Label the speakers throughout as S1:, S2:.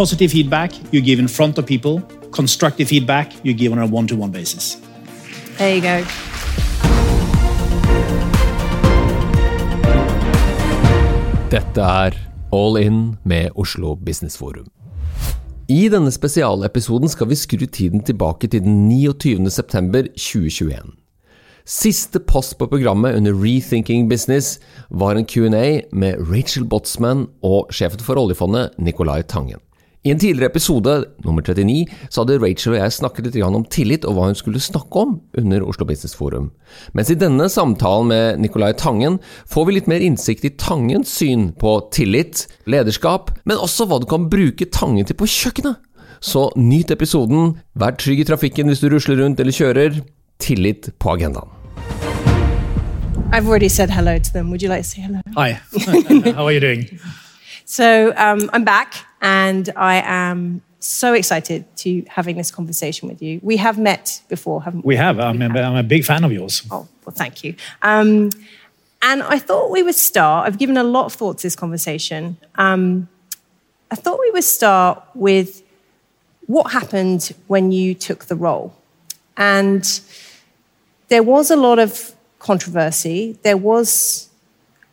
S1: positive feedback you give in front of people, constructive feedback you give on a one to one basis.
S2: There you go.
S3: Dette er All In med Oslo Business Forum. I denne spesialepisoden skal vi skru tiden tilbake til den 29. september 2021. Siste post på programmet under Rethinking Business var en Q&A med Rachel Botsman og sjefen for oljefondet Nicolai Tangen. I en tidligere episode, nummer 39, så hadde Rachel og jeg snakket litt om tillit og hva hun skulle snakke om under Oslo Business Forum. Mens i denne samtalen med Nicolai Tangen får vi litt mer innsikt i Tangens syn på tillit, lederskap, men også hva du kan bruke Tangen til på kjøkkenet. Så nyt episoden, vær trygg i trafikken hvis du rusler rundt eller kjører. Tillit på agendaen.
S2: I've already said hello to them. Would you like to say hello?
S1: Hi, how are you doing?
S2: So um, I'm back. And I am so excited to having this conversation with you. We have met before, haven't we?
S1: We have. I'm, a, I'm a big fan of yours.
S2: Oh, well, thank you. Um, and I thought we would start. I've given a lot of thought to this conversation. Um, I thought we would start with what happened when you took the role. And there was a lot of controversy, there was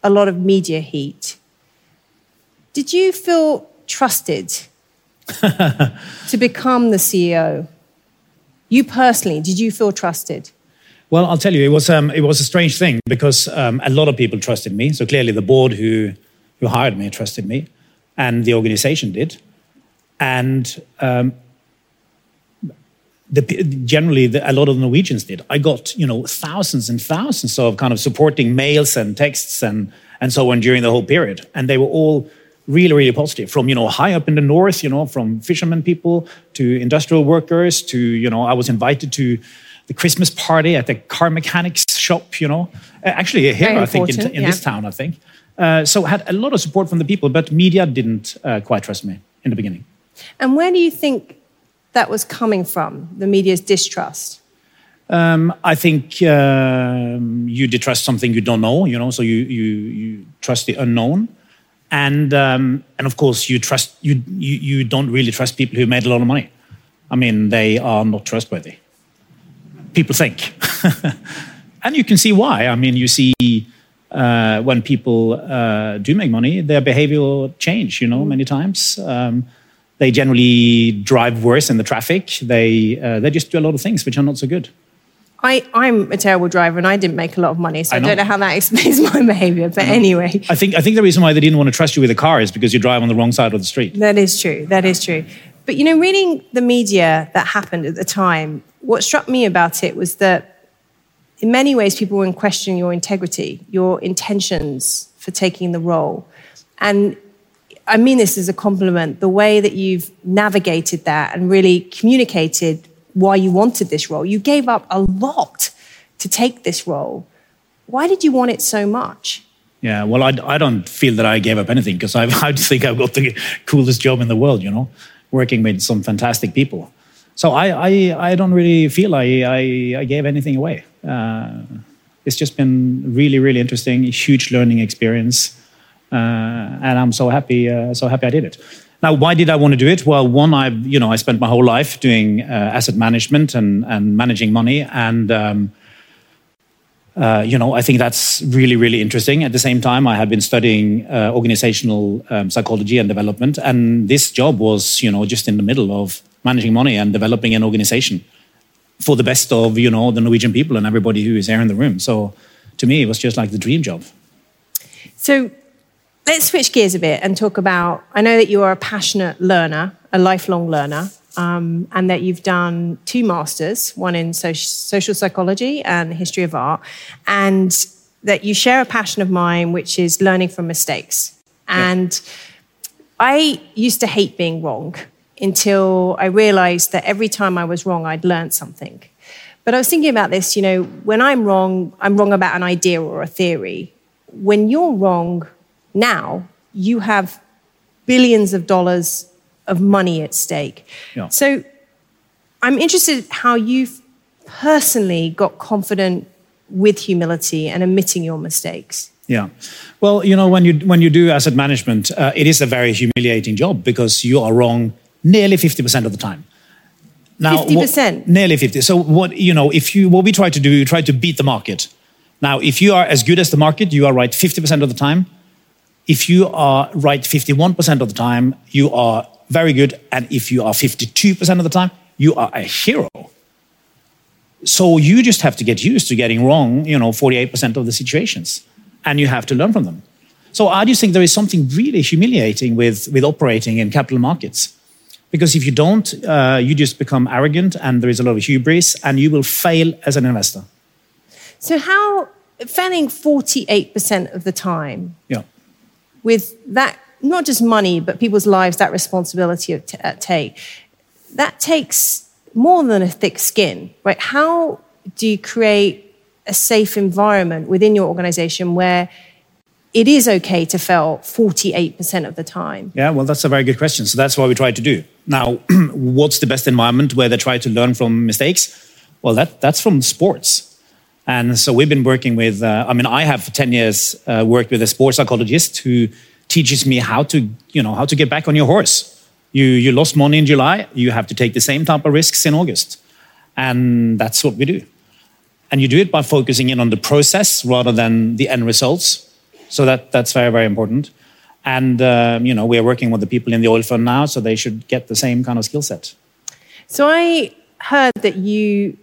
S2: a lot of media heat. Did you feel trusted to become the CEO? You personally, did you feel trusted?
S1: Well, I'll tell you, it was um, it was a strange thing because um, a lot of people trusted me. So clearly, the board who who hired me trusted me, and the organization did, and um, the, generally the, a lot of Norwegians did. I got you know thousands and thousands of kind of supporting mails and texts and and so on during the whole period, and they were all really, really positive. From you know high up in the north, you know, from fishermen people to industrial workers to you know, I was invited to the Christmas party at the car mechanics shop. You know, actually here Very I think in, in yeah. this town I think. Uh, so had a lot of support from the people, but media didn't uh, quite trust me in the beginning.
S2: And where do you think that was coming from? The media's distrust.
S1: Um, I think um, you distrust something you don't know, you know, so you, you, you trust the unknown and um, and of course you trust you, you you don't really trust people who made a lot of money. I mean, they are not trustworthy. People think, and you can see why. I mean, you see uh, when people uh, do make money, their behavior change. You know, many times. Um, they generally drive worse in the traffic. They uh, they just do a lot of things which are not so good.
S2: I, I'm a terrible driver and I didn't make a lot of money, so I, I don't know how that explains my behavior. But anyway.
S1: I think, I think the reason why they didn't want to trust you with a car is because you drive on the wrong side of the street.
S2: That is true. That is true. But you know, reading the media that happened at the time, what struck me about it was that in many ways people were questioning your integrity, your intentions for taking the role. And I mean this as a compliment, the way that you've navigated that and really communicated why you wanted this role. You gave up a lot to take this role. Why did you want it so much?
S1: Yeah, well, I, I don't feel that I gave up anything because I, I think I've got the coolest job in the world, you know, working with some fantastic people. So I, I, I don't really feel I, I, I gave anything away. Uh, it's just been really, really interesting, huge learning experience. Uh, and I'm so happy, uh, so happy I did it. Now, why did I want to do it? Well, one, I you know I spent my whole life doing uh, asset management and and managing money, and um, uh, you know I think that's really really interesting. At the same time, I had been studying uh, organizational um, psychology and development, and this job was you know just in the middle of managing money and developing an organization for the best of you know the Norwegian people and everybody who is here in the room. So to me, it was just like the dream job.
S2: So let's switch gears a bit and talk about. I know that you are a passionate learner, a lifelong learner, um, and that you've done two masters, one in social psychology and history of art, and that you share a passion of mine, which is learning from mistakes. And yeah. I used to hate being wrong until I realized that every time I was wrong, I'd learned something. But I was thinking about this, you know, when I'm wrong, I'm wrong about an idea or a theory. When you're wrong, now you have billions of dollars of money at stake. Yeah. So I'm interested how you've personally got confident with humility and admitting your mistakes.
S1: Yeah. Well, you know, when you when you do asset management, uh, it is a very humiliating job because you are wrong nearly fifty percent of the time.
S2: Now, 50%?
S1: nearly 50. So what, you know, if you, what we try to do, we try to beat the market. Now, if you are as good as the market, you are right 50% of the time. If you are right 51% of the time, you are very good. And if you are 52% of the time, you are a hero. So you just have to get used to getting wrong, you know, 48% of the situations. And you have to learn from them. So I just think there is something really humiliating with, with operating in capital markets. Because if you don't, uh, you just become arrogant and there is a lot of hubris and you will fail as an investor.
S2: So, how, failing 48% of the time,
S1: yeah.
S2: With that, not just money, but people's lives, that responsibility at uh, take, that takes more than a thick skin, right? How do you create a safe environment within your organization where it is okay to fail 48% of the time?
S1: Yeah, well, that's a very good question. So that's what we try to do. Now, what's the best environment where they try to learn from mistakes? Well, that, that's from sports. And so we've been working with, uh, I mean, I have for 10 years uh, worked with a sports psychologist who teaches me how to, you know, how to get back on your horse. You, you lost money in July, you have to take the same type of risks in August. And that's what we do. And you do it by focusing in on the process rather than the end results so that, that's very, very important. And um, you know, we are working with the people in the oil fund now, so they should get the same kind of skill set.
S2: So I heard that you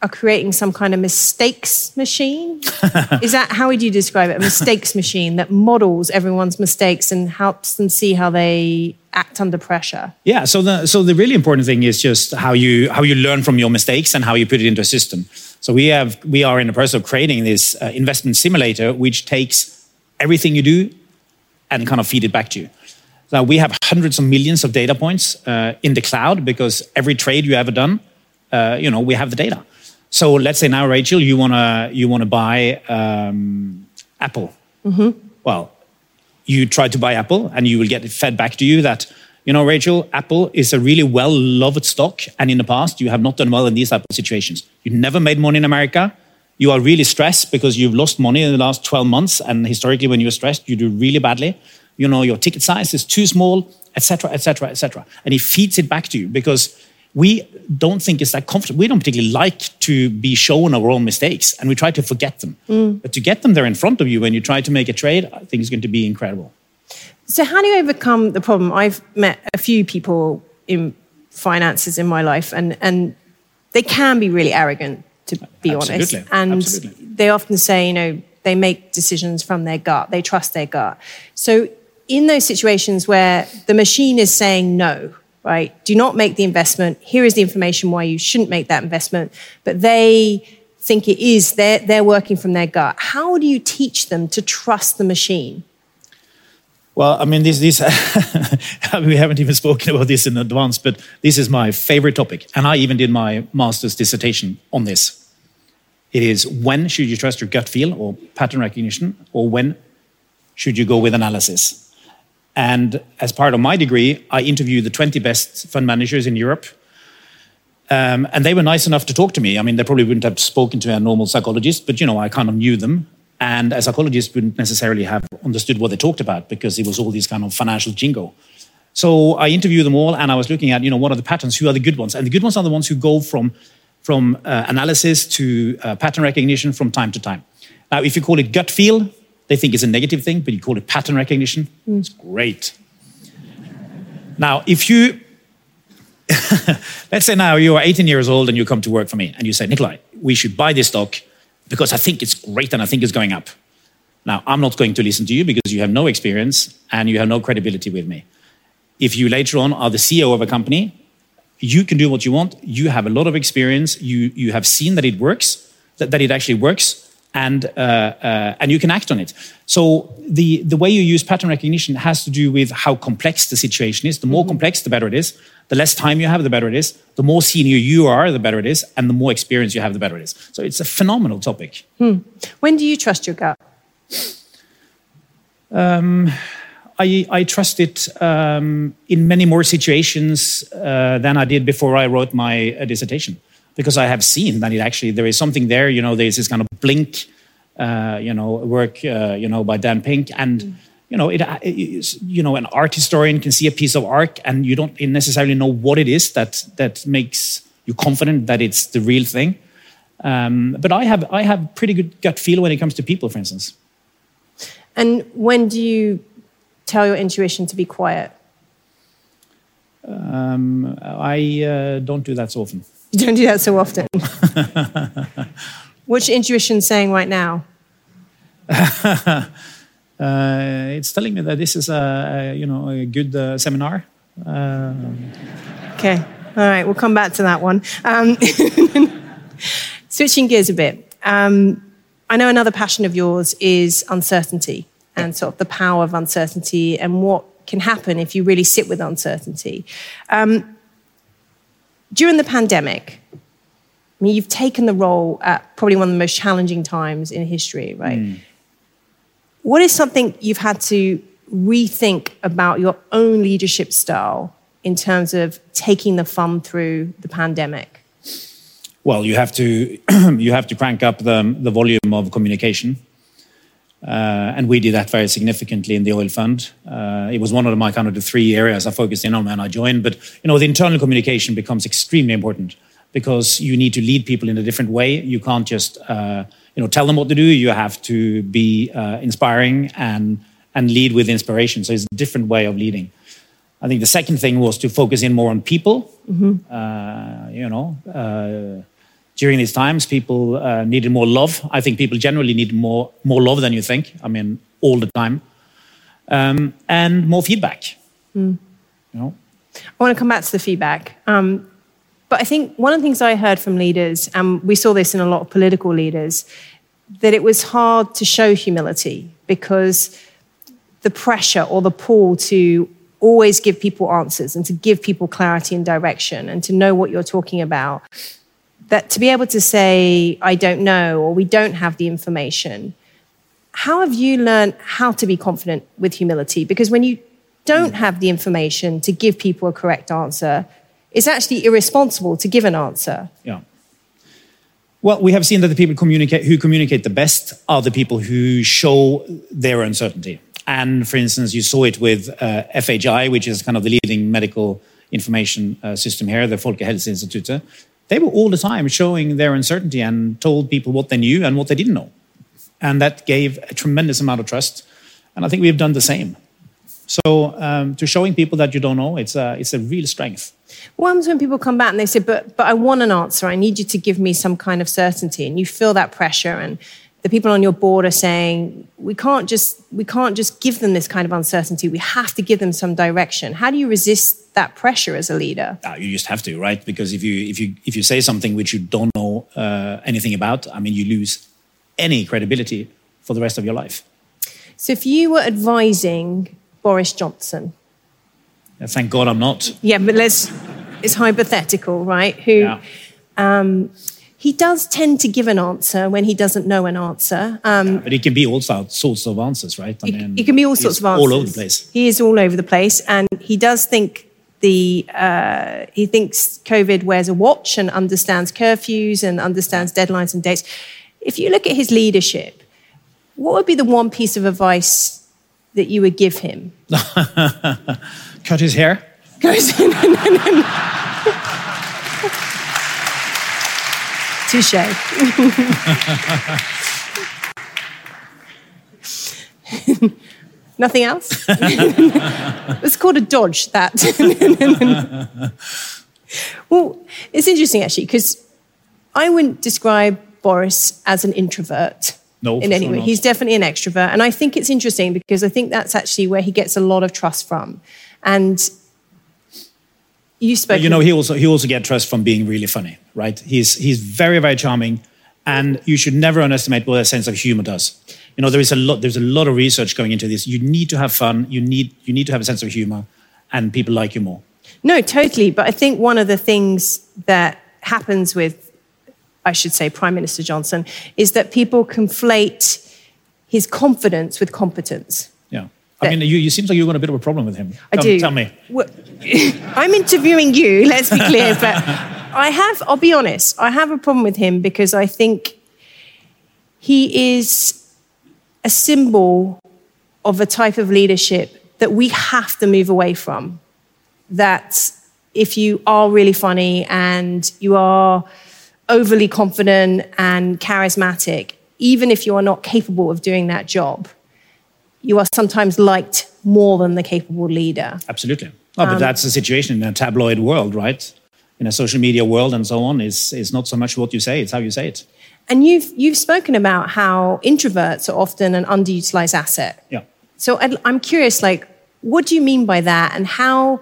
S2: are creating some kind of mistakes machine. Is that how would you describe it? A mistakes machine that models everyone's mistakes and helps them see how they act under pressure.
S1: Yeah. So the so the really important thing is just how you how you learn from your mistakes and how you put it into a system. So we have we are in the process of creating this uh, investment simulator, which takes everything you do and kind of feed it back to you. Now we have hundreds of millions of data points uh, in the cloud because every trade you ever done, uh, you know, we have the data. So let's say now, Rachel, you wanna you wanna buy um, Apple. Mm-hmm. Well, you try to buy Apple, and you will get it fed back to you that you know, Rachel, Apple is a really well loved stock, and in the past you have not done well in these type of situations. You never made money in America you are really stressed because you've lost money in the last 12 months and historically when you're stressed you do really badly you know your ticket size is too small etc etc etc and he feeds it back to you because we don't think it's that comfortable we don't particularly like to be shown our own mistakes and we try to forget them mm. but to get them there in front of you when you try to make a trade i think is going to be incredible
S2: so how do you overcome the problem i've met a few people in finances in my life and and they can be really arrogant to be
S1: Absolutely.
S2: honest. And
S1: Absolutely.
S2: they often say, you know, they make decisions from their gut, they trust their gut. So, in those situations where the machine is saying no, right, do not make the investment, here is the information why you shouldn't make that investment, but they think it is, they're, they're working from their gut. How do you teach them to trust the machine?
S1: Well, I mean, this, this we haven't even spoken about this in advance, but this is my favorite topic. And I even did my master's dissertation on this. It is when should you trust your gut feel or pattern recognition, or when should you go with analysis? And as part of my degree, I interviewed the 20 best fund managers in Europe. Um, and they were nice enough to talk to me. I mean, they probably wouldn't have spoken to a normal psychologist, but you know, I kind of knew them and a psychologist wouldn't necessarily have understood what they talked about because it was all these kind of financial jingo. So I interviewed them all, and I was looking at, you know, what are the patterns? Who are the good ones? And the good ones are the ones who go from from uh, analysis to uh, pattern recognition from time to time. Now, if you call it gut feel, they think it's a negative thing, but you call it pattern recognition, mm. it's great. now, if you let's say now you are 18 years old and you come to work for me and you say, Nicolai, we should buy this stock because I think it's great and I think it's going up. Now, I'm not going to listen to you because you have no experience and you have no credibility with me. If you later on are the CEO of a company, you can do what you want. You have a lot of experience. You, you have seen that it works, that, that it actually works, and, uh, uh, and you can act on it. So the, the way you use pattern recognition has to do with how complex the situation is. The more mm -hmm. complex, the better it is. The less time you have, the better it is. The more senior you are, the better it is. And the more experience you have, the better it is. So it's a phenomenal topic.
S2: Hmm. When do you trust your gut?
S1: Um, I, I, trust it um, in many more situations uh, than I did before I wrote my uh, dissertation, because I have seen that it actually there is something there. You know, there's this kind of blink uh, you know, work, uh, you know, by Dan Pink, and you know, it, it, you know, an art historian can see a piece of art, and you don't necessarily know what it is that that makes you confident that it's the real thing. Um, but I have I have pretty good gut feel when it comes to people, for instance.
S2: And when do you tell your intuition to be quiet?
S1: Um, I uh, don't do that so often.
S2: You don't do that so often. What's your intuition saying right now?
S1: uh, it's telling me that this is a, a you know a good uh, seminar. Uh,
S2: okay, all right, we'll come back to that one. Um, switching gears a bit. Um, I know another passion of yours is uncertainty and sort of the power of uncertainty and what can happen if you really sit with uncertainty. Um, during the pandemic, I mean, you've taken the role at probably one of the most challenging times in history, right? Mm. What is something you've had to rethink about your own leadership style in terms of taking the fun through the pandemic?
S1: Well, you have to you have to crank up the the volume of communication. Uh, and we did that very significantly in the oil fund. Uh, it was one of my kind of the three areas I focused in on when I joined. But you know, the internal communication becomes extremely important because you need to lead people in a different way. You can't just uh, you know tell them what to do. You have to be uh, inspiring and and lead with inspiration. So it's a different way of leading. I think the second thing was to focus in more on people. Mm-hmm. Uh, you know uh, during these times, people uh, needed more love. I think people generally need more more love than you think. I mean, all the time, um, and more feedback. Mm. You know,
S2: I want to come back to the feedback. Um, but I think one of the things I heard from leaders, and we saw this in a lot of political leaders, that it was hard to show humility because the pressure or the pull to always give people answers and to give people clarity and direction and to know what you're talking about that to be able to say, I don't know, or we don't have the information, how have you learned how to be confident with humility? Because when you don't have the information to give people a correct answer, it's actually irresponsible to give an answer.
S1: Yeah. Well, we have seen that the people communicate, who communicate the best are the people who show their uncertainty. And for instance, you saw it with uh, FHI, which is kind of the leading medical information uh, system here, the Folkehelseinstituttet they were all the time showing their uncertainty and told people what they knew and what they didn't know. And that gave a tremendous amount of trust. And I think we've done the same. So um, to showing people that you don't know, it's a, it's a real strength.
S2: What happens when people come back and they say, but, but I want an answer. I need you to give me some kind of certainty. And you feel that pressure and the people on your board are saying we can't just we can't just give them this kind of uncertainty we have to give them some direction how do you resist that pressure as a leader
S1: uh, you just have to right because if you if you if you say something which you don't know uh, anything about i mean you lose any credibility for the rest of your life
S2: so if you were advising boris johnson
S1: uh, thank god i'm not
S2: yeah but let's it's hypothetical right who yeah. um, he does tend to give an answer when he doesn't know an answer.
S1: Um, yeah, but it can be all sorts of answers, right?
S2: I mean, it, can be all sorts of answers.
S1: All over the place.
S2: He is all over the place, and he does think the uh, he thinks COVID wears a watch and understands curfews and understands deadlines and dates. If you look at his leadership, what would be the one piece of advice that you would give him?
S1: Cut his hair.
S2: Goes. in. Touche. Nothing else? it's called a dodge, that. well, it's interesting actually, because I wouldn't describe Boris as an introvert.
S1: No,
S2: in any
S1: sure
S2: way.
S1: Not.
S2: He's definitely an extrovert. And I think it's interesting because I think that's actually where he gets a lot of trust from. And you spoke.
S1: You know, he also he also get trust from being really funny, right? He's he's very very charming, and you should never underestimate what a sense of humor does. You know, there is a lot there's a lot of research going into this. You need to have fun. You need you need to have a sense of humor, and people like you more.
S2: No, totally. But I think one of the things that happens with, I should say, Prime Minister Johnson, is that people conflate his confidence with competence.
S1: Yeah I mean, you, you seems like you've got a bit of a problem with him.
S2: I
S1: tell,
S2: do.
S1: Tell me.
S2: Well, I'm interviewing you, let's be clear, but I have, I'll be honest, I have a problem with him because I think he is a symbol of a type of leadership that we have to move away from. That if you are really funny and you are overly confident and charismatic, even if you are not capable of doing that job, you are sometimes liked more than the capable leader.
S1: Absolutely. Oh, but um, that's the situation in a tabloid world, right? In a social media world and so on, is is not so much what you say; it's how you say it.
S2: And you've you've spoken about how introverts are often an underutilized asset.
S1: Yeah.
S2: So I'm curious, like, what do you mean by that, and how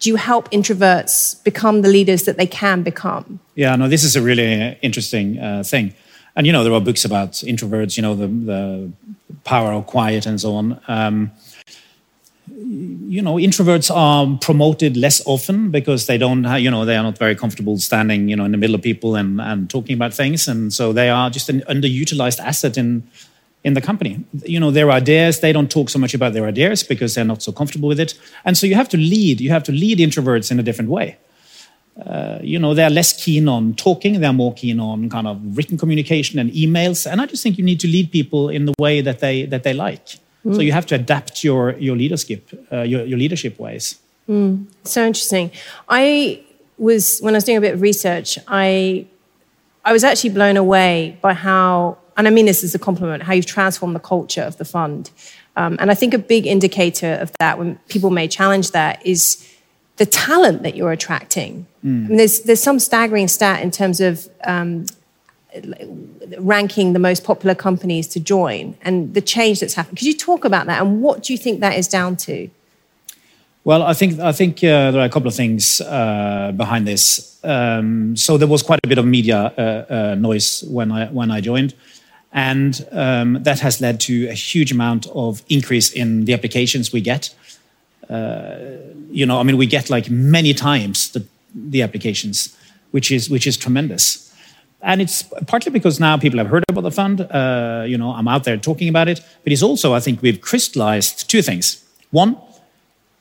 S2: do you help introverts become the leaders that they can become?
S1: Yeah, no, this is a really interesting uh, thing. And, you know, there are books about introverts, you know, the, the power of quiet and so on. Um, you know, introverts are promoted less often because they don't, have, you know, they are not very comfortable standing, you know, in the middle of people and, and talking about things. And so they are just an underutilized asset in, in the company. You know, their ideas, they don't talk so much about their ideas because they're not so comfortable with it. And so you have to lead, you have to lead introverts in a different way. Uh, you know, they're less keen on talking, they're more keen on kind of written communication and emails. And I just think you need to lead people in the way that they that they like. Mm. So you have to adapt your your leadership uh, your, your leadership ways.
S2: Mm. So interesting. I was when I was doing a bit of research, I I was actually blown away by how and I mean this as a compliment, how you've transformed the culture of the fund. Um, and I think a big indicator of that, when people may challenge that, is the talent that you're attracting. Mm. I mean, there's, there's some staggering stat in terms of um, ranking the most popular companies to join and the change that's happened. Could you talk about that and what do you think that is down to?
S1: Well, I think I think uh, there are a couple of things uh, behind this. Um, so there was quite a bit of media uh, uh noise when I when I joined. And um, that has led to a huge amount of increase in the applications we get. Uh, you know, I mean, we get like many times the, the applications, which is which is tremendous. And it's partly because now people have heard about the fund. Uh, you know, I'm out there talking about it. But it's also, I think, we've crystallized two things. One,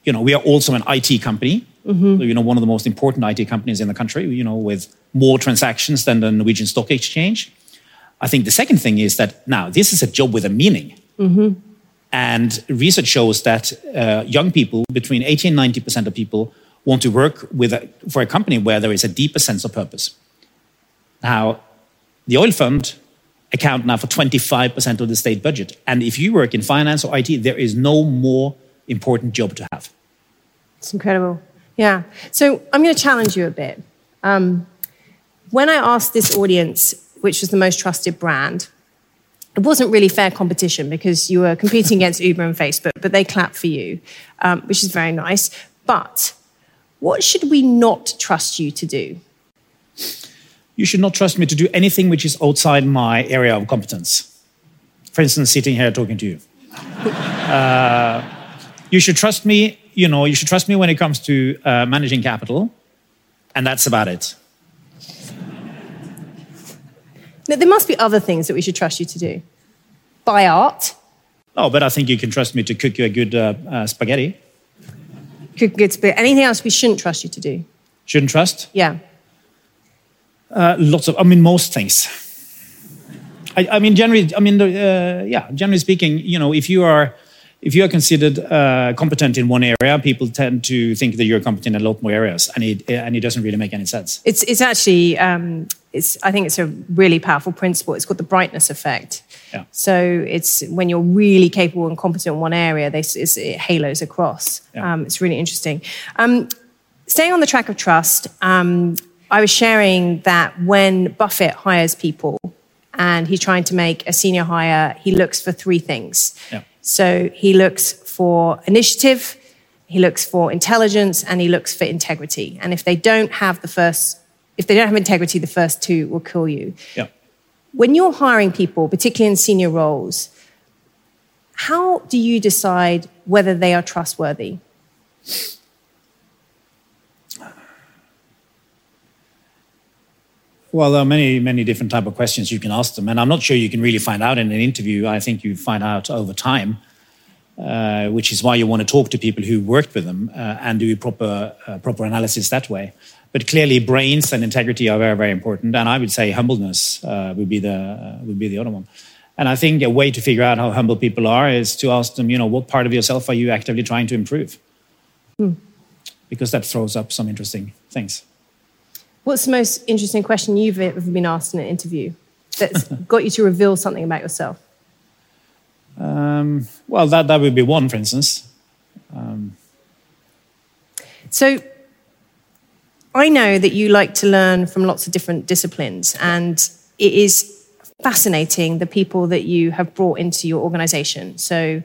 S1: you know, we are also an IT company. Mm-hmm. You know, one of the most important IT companies in the country. You know, with more transactions than the Norwegian Stock Exchange. I think the second thing is that now this is a job with a meaning. Mm-hmm. And research shows that uh, young people, between 80 and 90% of people, want to work with a, for a company where there is a deeper sense of purpose. Now, the oil fund account now for 25% of the state budget. And if you work in finance or IT, there is no more important job to have.
S2: It's incredible. Yeah. So I'm going to challenge you a bit. Um, when I asked this audience which was the most trusted brand. It wasn't really fair competition because you were competing against Uber and Facebook, but they clapped for you, um, which is very nice. But what should we not trust you to do?
S1: You should not trust me to do anything which is outside my area of competence. For instance, sitting here talking to you. uh, you should trust me, you know, you should trust me when it comes to uh, managing capital, and that's about it.
S2: Now, there must be other things that we should trust you to do. Buy art.
S1: Oh, but I think you can trust me to cook you a good uh, uh, spaghetti.
S2: Cook good spaghetti. Anything else we shouldn't trust you to do?
S1: Shouldn't trust?
S2: Yeah.
S1: Uh, lots of, I mean, most things. I, I mean, generally, I mean, uh, yeah, generally speaking, you know, if you are if you are considered uh, competent in one area, people tend to think that you're competent in a lot more areas, and it and it doesn't really make any sense.
S2: It's it's actually um, it's I think it's a really powerful principle. It's called the brightness effect.
S1: Yeah.
S2: So it's when you're really capable and competent in one area, they, it halos across. Yeah. Um, it's really interesting. Um, staying on the track of trust, um, I was sharing that when Buffett hires people and he's trying to make a senior hire, he looks for three things.
S1: Yeah.
S2: So he looks for initiative, he looks for intelligence, and he looks for integrity. And if they don't have the first, if they don't have integrity, the first two will kill you.
S1: Yeah.
S2: When you're hiring people, particularly in senior roles, how do you decide whether they are trustworthy?
S1: Well, there are many, many different type of questions you can ask them, and I'm not sure you can really find out in an interview. I think you find out over time, uh, which is why you want to talk to people who worked with them uh, and do proper uh, proper analysis that way. But clearly, brains and integrity are very, very important, and I would say humbleness uh, would be the uh, would be the other one. And I think a way to figure out how humble people are is to ask them, you know, what part of yourself are you actively trying to improve? Because that throws up some interesting things.
S2: What's the most interesting question you've ever been asked in an interview that's got you to reveal something about yourself?
S1: Um, well, that, that would be one, for instance.
S2: So I know that you like to learn from lots of different disciplines, and it is fascinating the people that you have brought into your organization. So,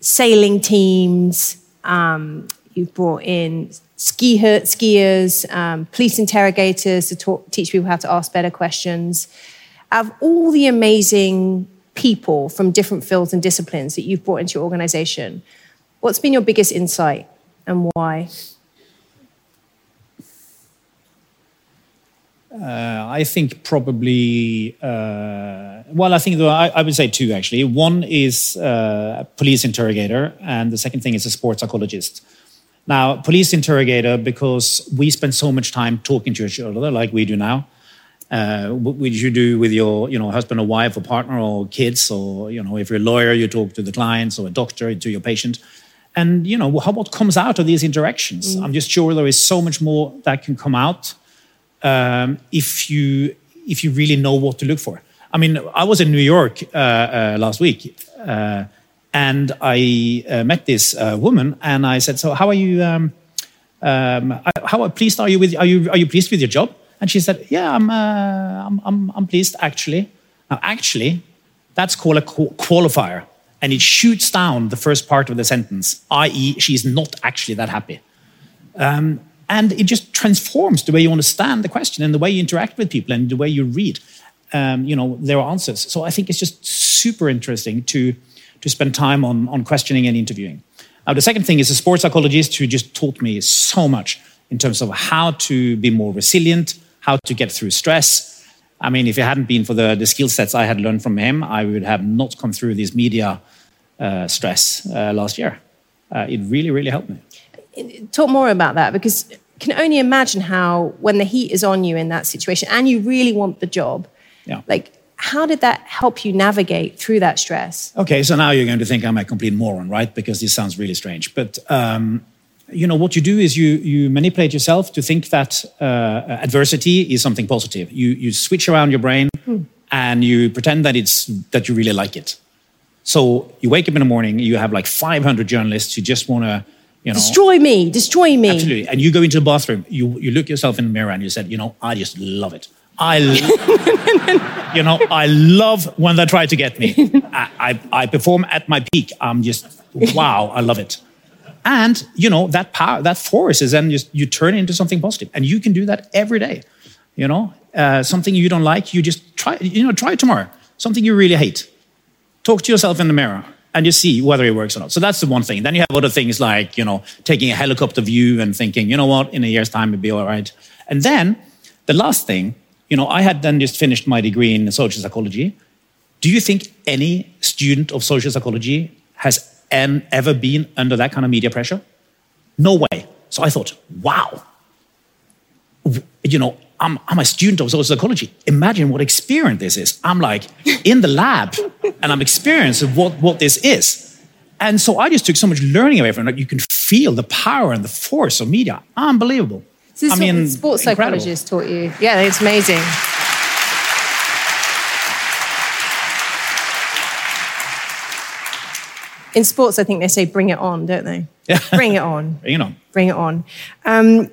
S2: sailing teams, um, you've brought in ski skiers, um, police interrogators to talk, teach people how to ask better questions. Out of all the amazing people from different fields and disciplines that you've brought into your organization, what's been your biggest insight and why?
S1: Uh, I think probably, uh, well, I think I, I, would say two actually. One is uh, a police interrogator, and the second thing is a sports psychologist. Now, police interrogator, because we spend so much time talking to each other, like we do now. Uh, what would you do with your, you know, husband or wife or partner or kids, or you know, if you're a lawyer, you talk to the clients, or a doctor to your patient, and you know, how what comes out of these interactions? Mm. I'm just sure there is so much more that can come out um, if you if you really know what to look for. I mean, I was in New York uh, uh, last week, uh, and I uh, met this uh, woman, and I said, "So, how are you? Um, um, how pleased are you with? Are you are you pleased with your job?" And she said, "Yeah, I'm uh, I'm, I'm, I'm pleased actually." Now, actually, that's called a qualifier, and it shoots down the first part of the sentence, i.e., she's not actually that happy. Um, and it just transforms the way you understand the question and the way you interact with people and the way you read um, you know their answers so i think it's just super interesting to to spend time on on questioning and interviewing. The second thing is a sports psychologist who just taught me so much in terms of how to be more resilient how to get through stress. I mean if it hadn't been for the, the skill sets i had learned from him i would have not come through this media uh, stress uh, last year. Uh, it really really helped me.
S2: Talk more about that because I can only imagine how when the heat is on you in that situation and you really want the job,
S1: yeah.
S2: like how did that help you navigate through that stress?
S1: Okay, so now you're going to think I'm a complete moron, right? Because this sounds really strange. But um, you know what you do is you you manipulate yourself to think that uh, adversity is something positive. You you switch around your brain hmm. and you pretend that it's that you really like it. So you wake up in the morning, you have like 500 journalists who just want to you know,
S2: destroy me, destroy me.
S1: Absolutely. And you go into the bathroom, you, you look yourself in the mirror and you said, you know, I just love it. I, you know, I love when they try to get me. I, I, I, perform at my peak. I'm just, wow, I love it. And, you know, that power, that force is then just, you turn it into something positive. And you can do that every day. You know, uh, something you don't like, you just try, you know, try it tomorrow. Something you really hate. Talk to yourself in the mirror and you see whether it works or not. So that's the one thing. Then you have other things like, you know, taking a helicopter view and thinking, you know what, in a year's time it'll be all right. And then the last thing, you know, I had then just finished my degree in social psychology. Do you think any student of social psychology has ever been under that kind of media pressure? No way. So I thought, wow, you know, I'm, I'm a student of social psychology. Imagine what experience this is. I'm like in the lab and I'm experiencing what, what this is. And so I just took so much learning away from it. You can feel the power and the force of media. Unbelievable.
S2: So I mean, sports psychologists taught you. Yeah, it's amazing. In sports, I think they say bring it on, don't they?
S1: Yeah.
S2: Bring it on.
S1: bring it on.
S2: Bring it on. Um,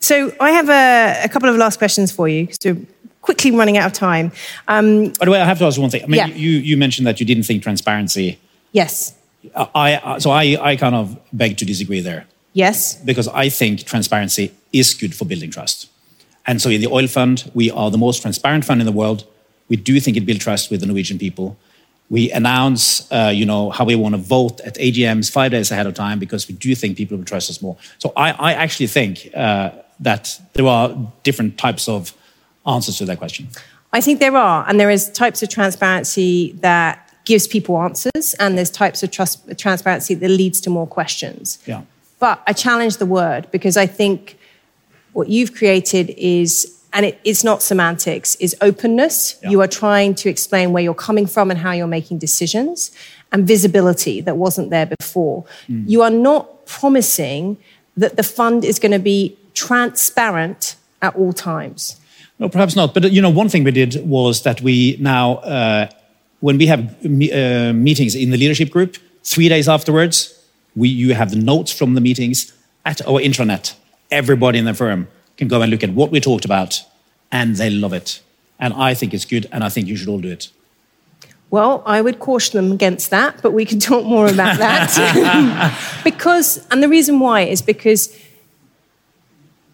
S2: so I have a, a, couple of last questions for you because we're quickly running out of time. Um,
S1: By the way, I have to ask one thing. I mean,
S2: yeah.
S1: you, you mentioned that you didn't think transparency.
S2: Yes.
S1: I, so I, I kind of beg to disagree there.
S2: Yes.
S1: Because I think transparency is good for building trust. And so in the oil fund, we are the most transparent fund in the world. We do think it builds trust with the Norwegian people. We announce, uh, you know, how we want to vote at AGMs five days ahead of time because we do think people will trust us more. So I, I actually think uh, that there are different types of answers to that question?
S2: I think there are, and there is types of transparency that gives people answers, and there's types of trust, transparency that leads to more questions.
S1: Yeah.
S2: But I challenge the word because I think what you've created is and it, it's not semantics, is openness.
S1: Yeah.
S2: You are trying to explain where you're coming from and how you're making decisions, and visibility that wasn't there before. You are not promising that the fund is going to be transparent at all times.
S1: No, perhaps not. But uh, you know, one thing we did was that we now, uh, when we have me- uh, meetings in the leadership group, three days afterwards, we you have the notes from the meetings at our intranet. Everybody in the firm can go and look at what we talked about, and they love it. And I think it's good, and I think you should all do it.
S2: Well, I would caution them against that, but we can talk more about that. because, and the reason why is because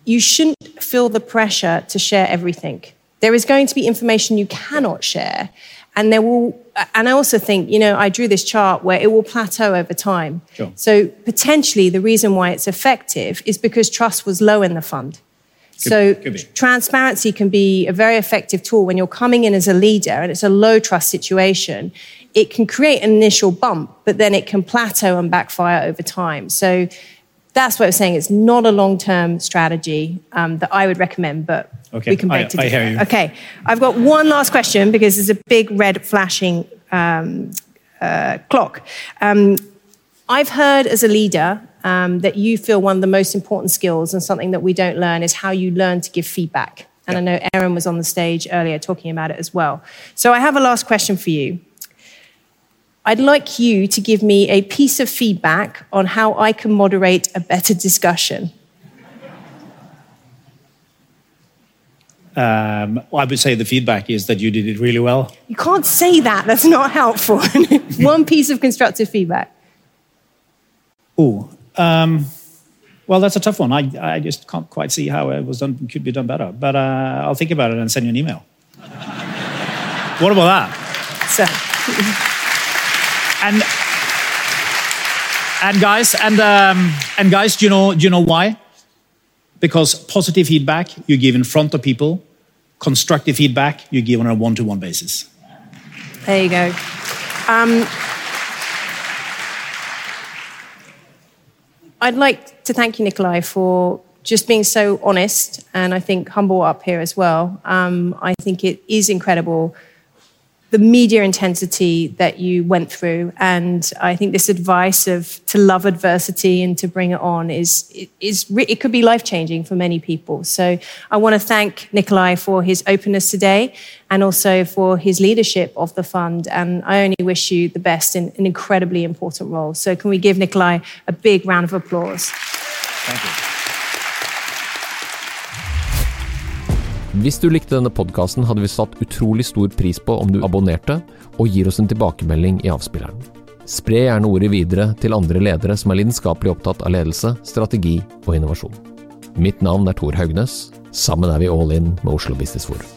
S2: you shouldn't feel the pressure to share everything. There is going to be information you cannot share. And there will, and I also think, you know, I drew this chart where it will plateau over time.
S1: Sure.
S2: So potentially the reason why it's effective is because trust was low in the fund. so
S1: could
S2: transparency can be a very effective tool when you're coming in as a leader and it's a low trust situation. It can create an initial bump, but then it can plateau and backfire over time. So that's what I was saying. It's not a long term strategy um, that I would recommend, but
S1: Okay,
S2: we can beg
S1: I-
S2: to
S1: I hear you.
S2: Okay, I've got one last question because there's a big red flashing um, uh, clock. Um, I've heard as a leader um, that you feel one of the most important skills and something that we don't learn is how you learn to give feedback. And I know Aaron was on the stage earlier talking about it as well. So I have a last question for you. I'd like you to give me a piece of feedback on how I can moderate a better discussion.
S1: Um, I would say the feedback is that you did it really well.
S2: You can't say that, that's not helpful. One piece of constructive feedback.
S1: Oh, um, well, that's a tough one. I, I just can't quite see how it was done. Could be done better. But uh, I'll think about it and send you an email. what about that?
S2: So,
S1: And and guys, and um, and guys, do you know do you know why? Because positive feedback you give in front of people, constructive feedback you give on a one-to-one basis.
S2: there you go. Um, I'd like to thank you, Nicolai, for just being so honest and I think humble up here as well. Um, I think it is incredible the media intensity that you went through, and I think this advice of to love adversity and to bring it on is is it could be life changing for many people. So I want to thank Nicolai for his openness today, and also for his leadership of the fund. And I only wish you the best in an incredibly important role. So can we give Nicolai a big round of applause?
S1: Thank you.
S3: Hvis du likte denne podkasten, hadde vi satt utrolig stor pris på om du abonnerte og gir oss en tilbakemelding i avspilleren. Spre gjerne ordet videre til andre ledere som er lidenskapelig opptatt av ledelse, strategi og innovasjon. Mitt navn er Tor Haugnes. Sammen er vi all in med Oslo Business Forum.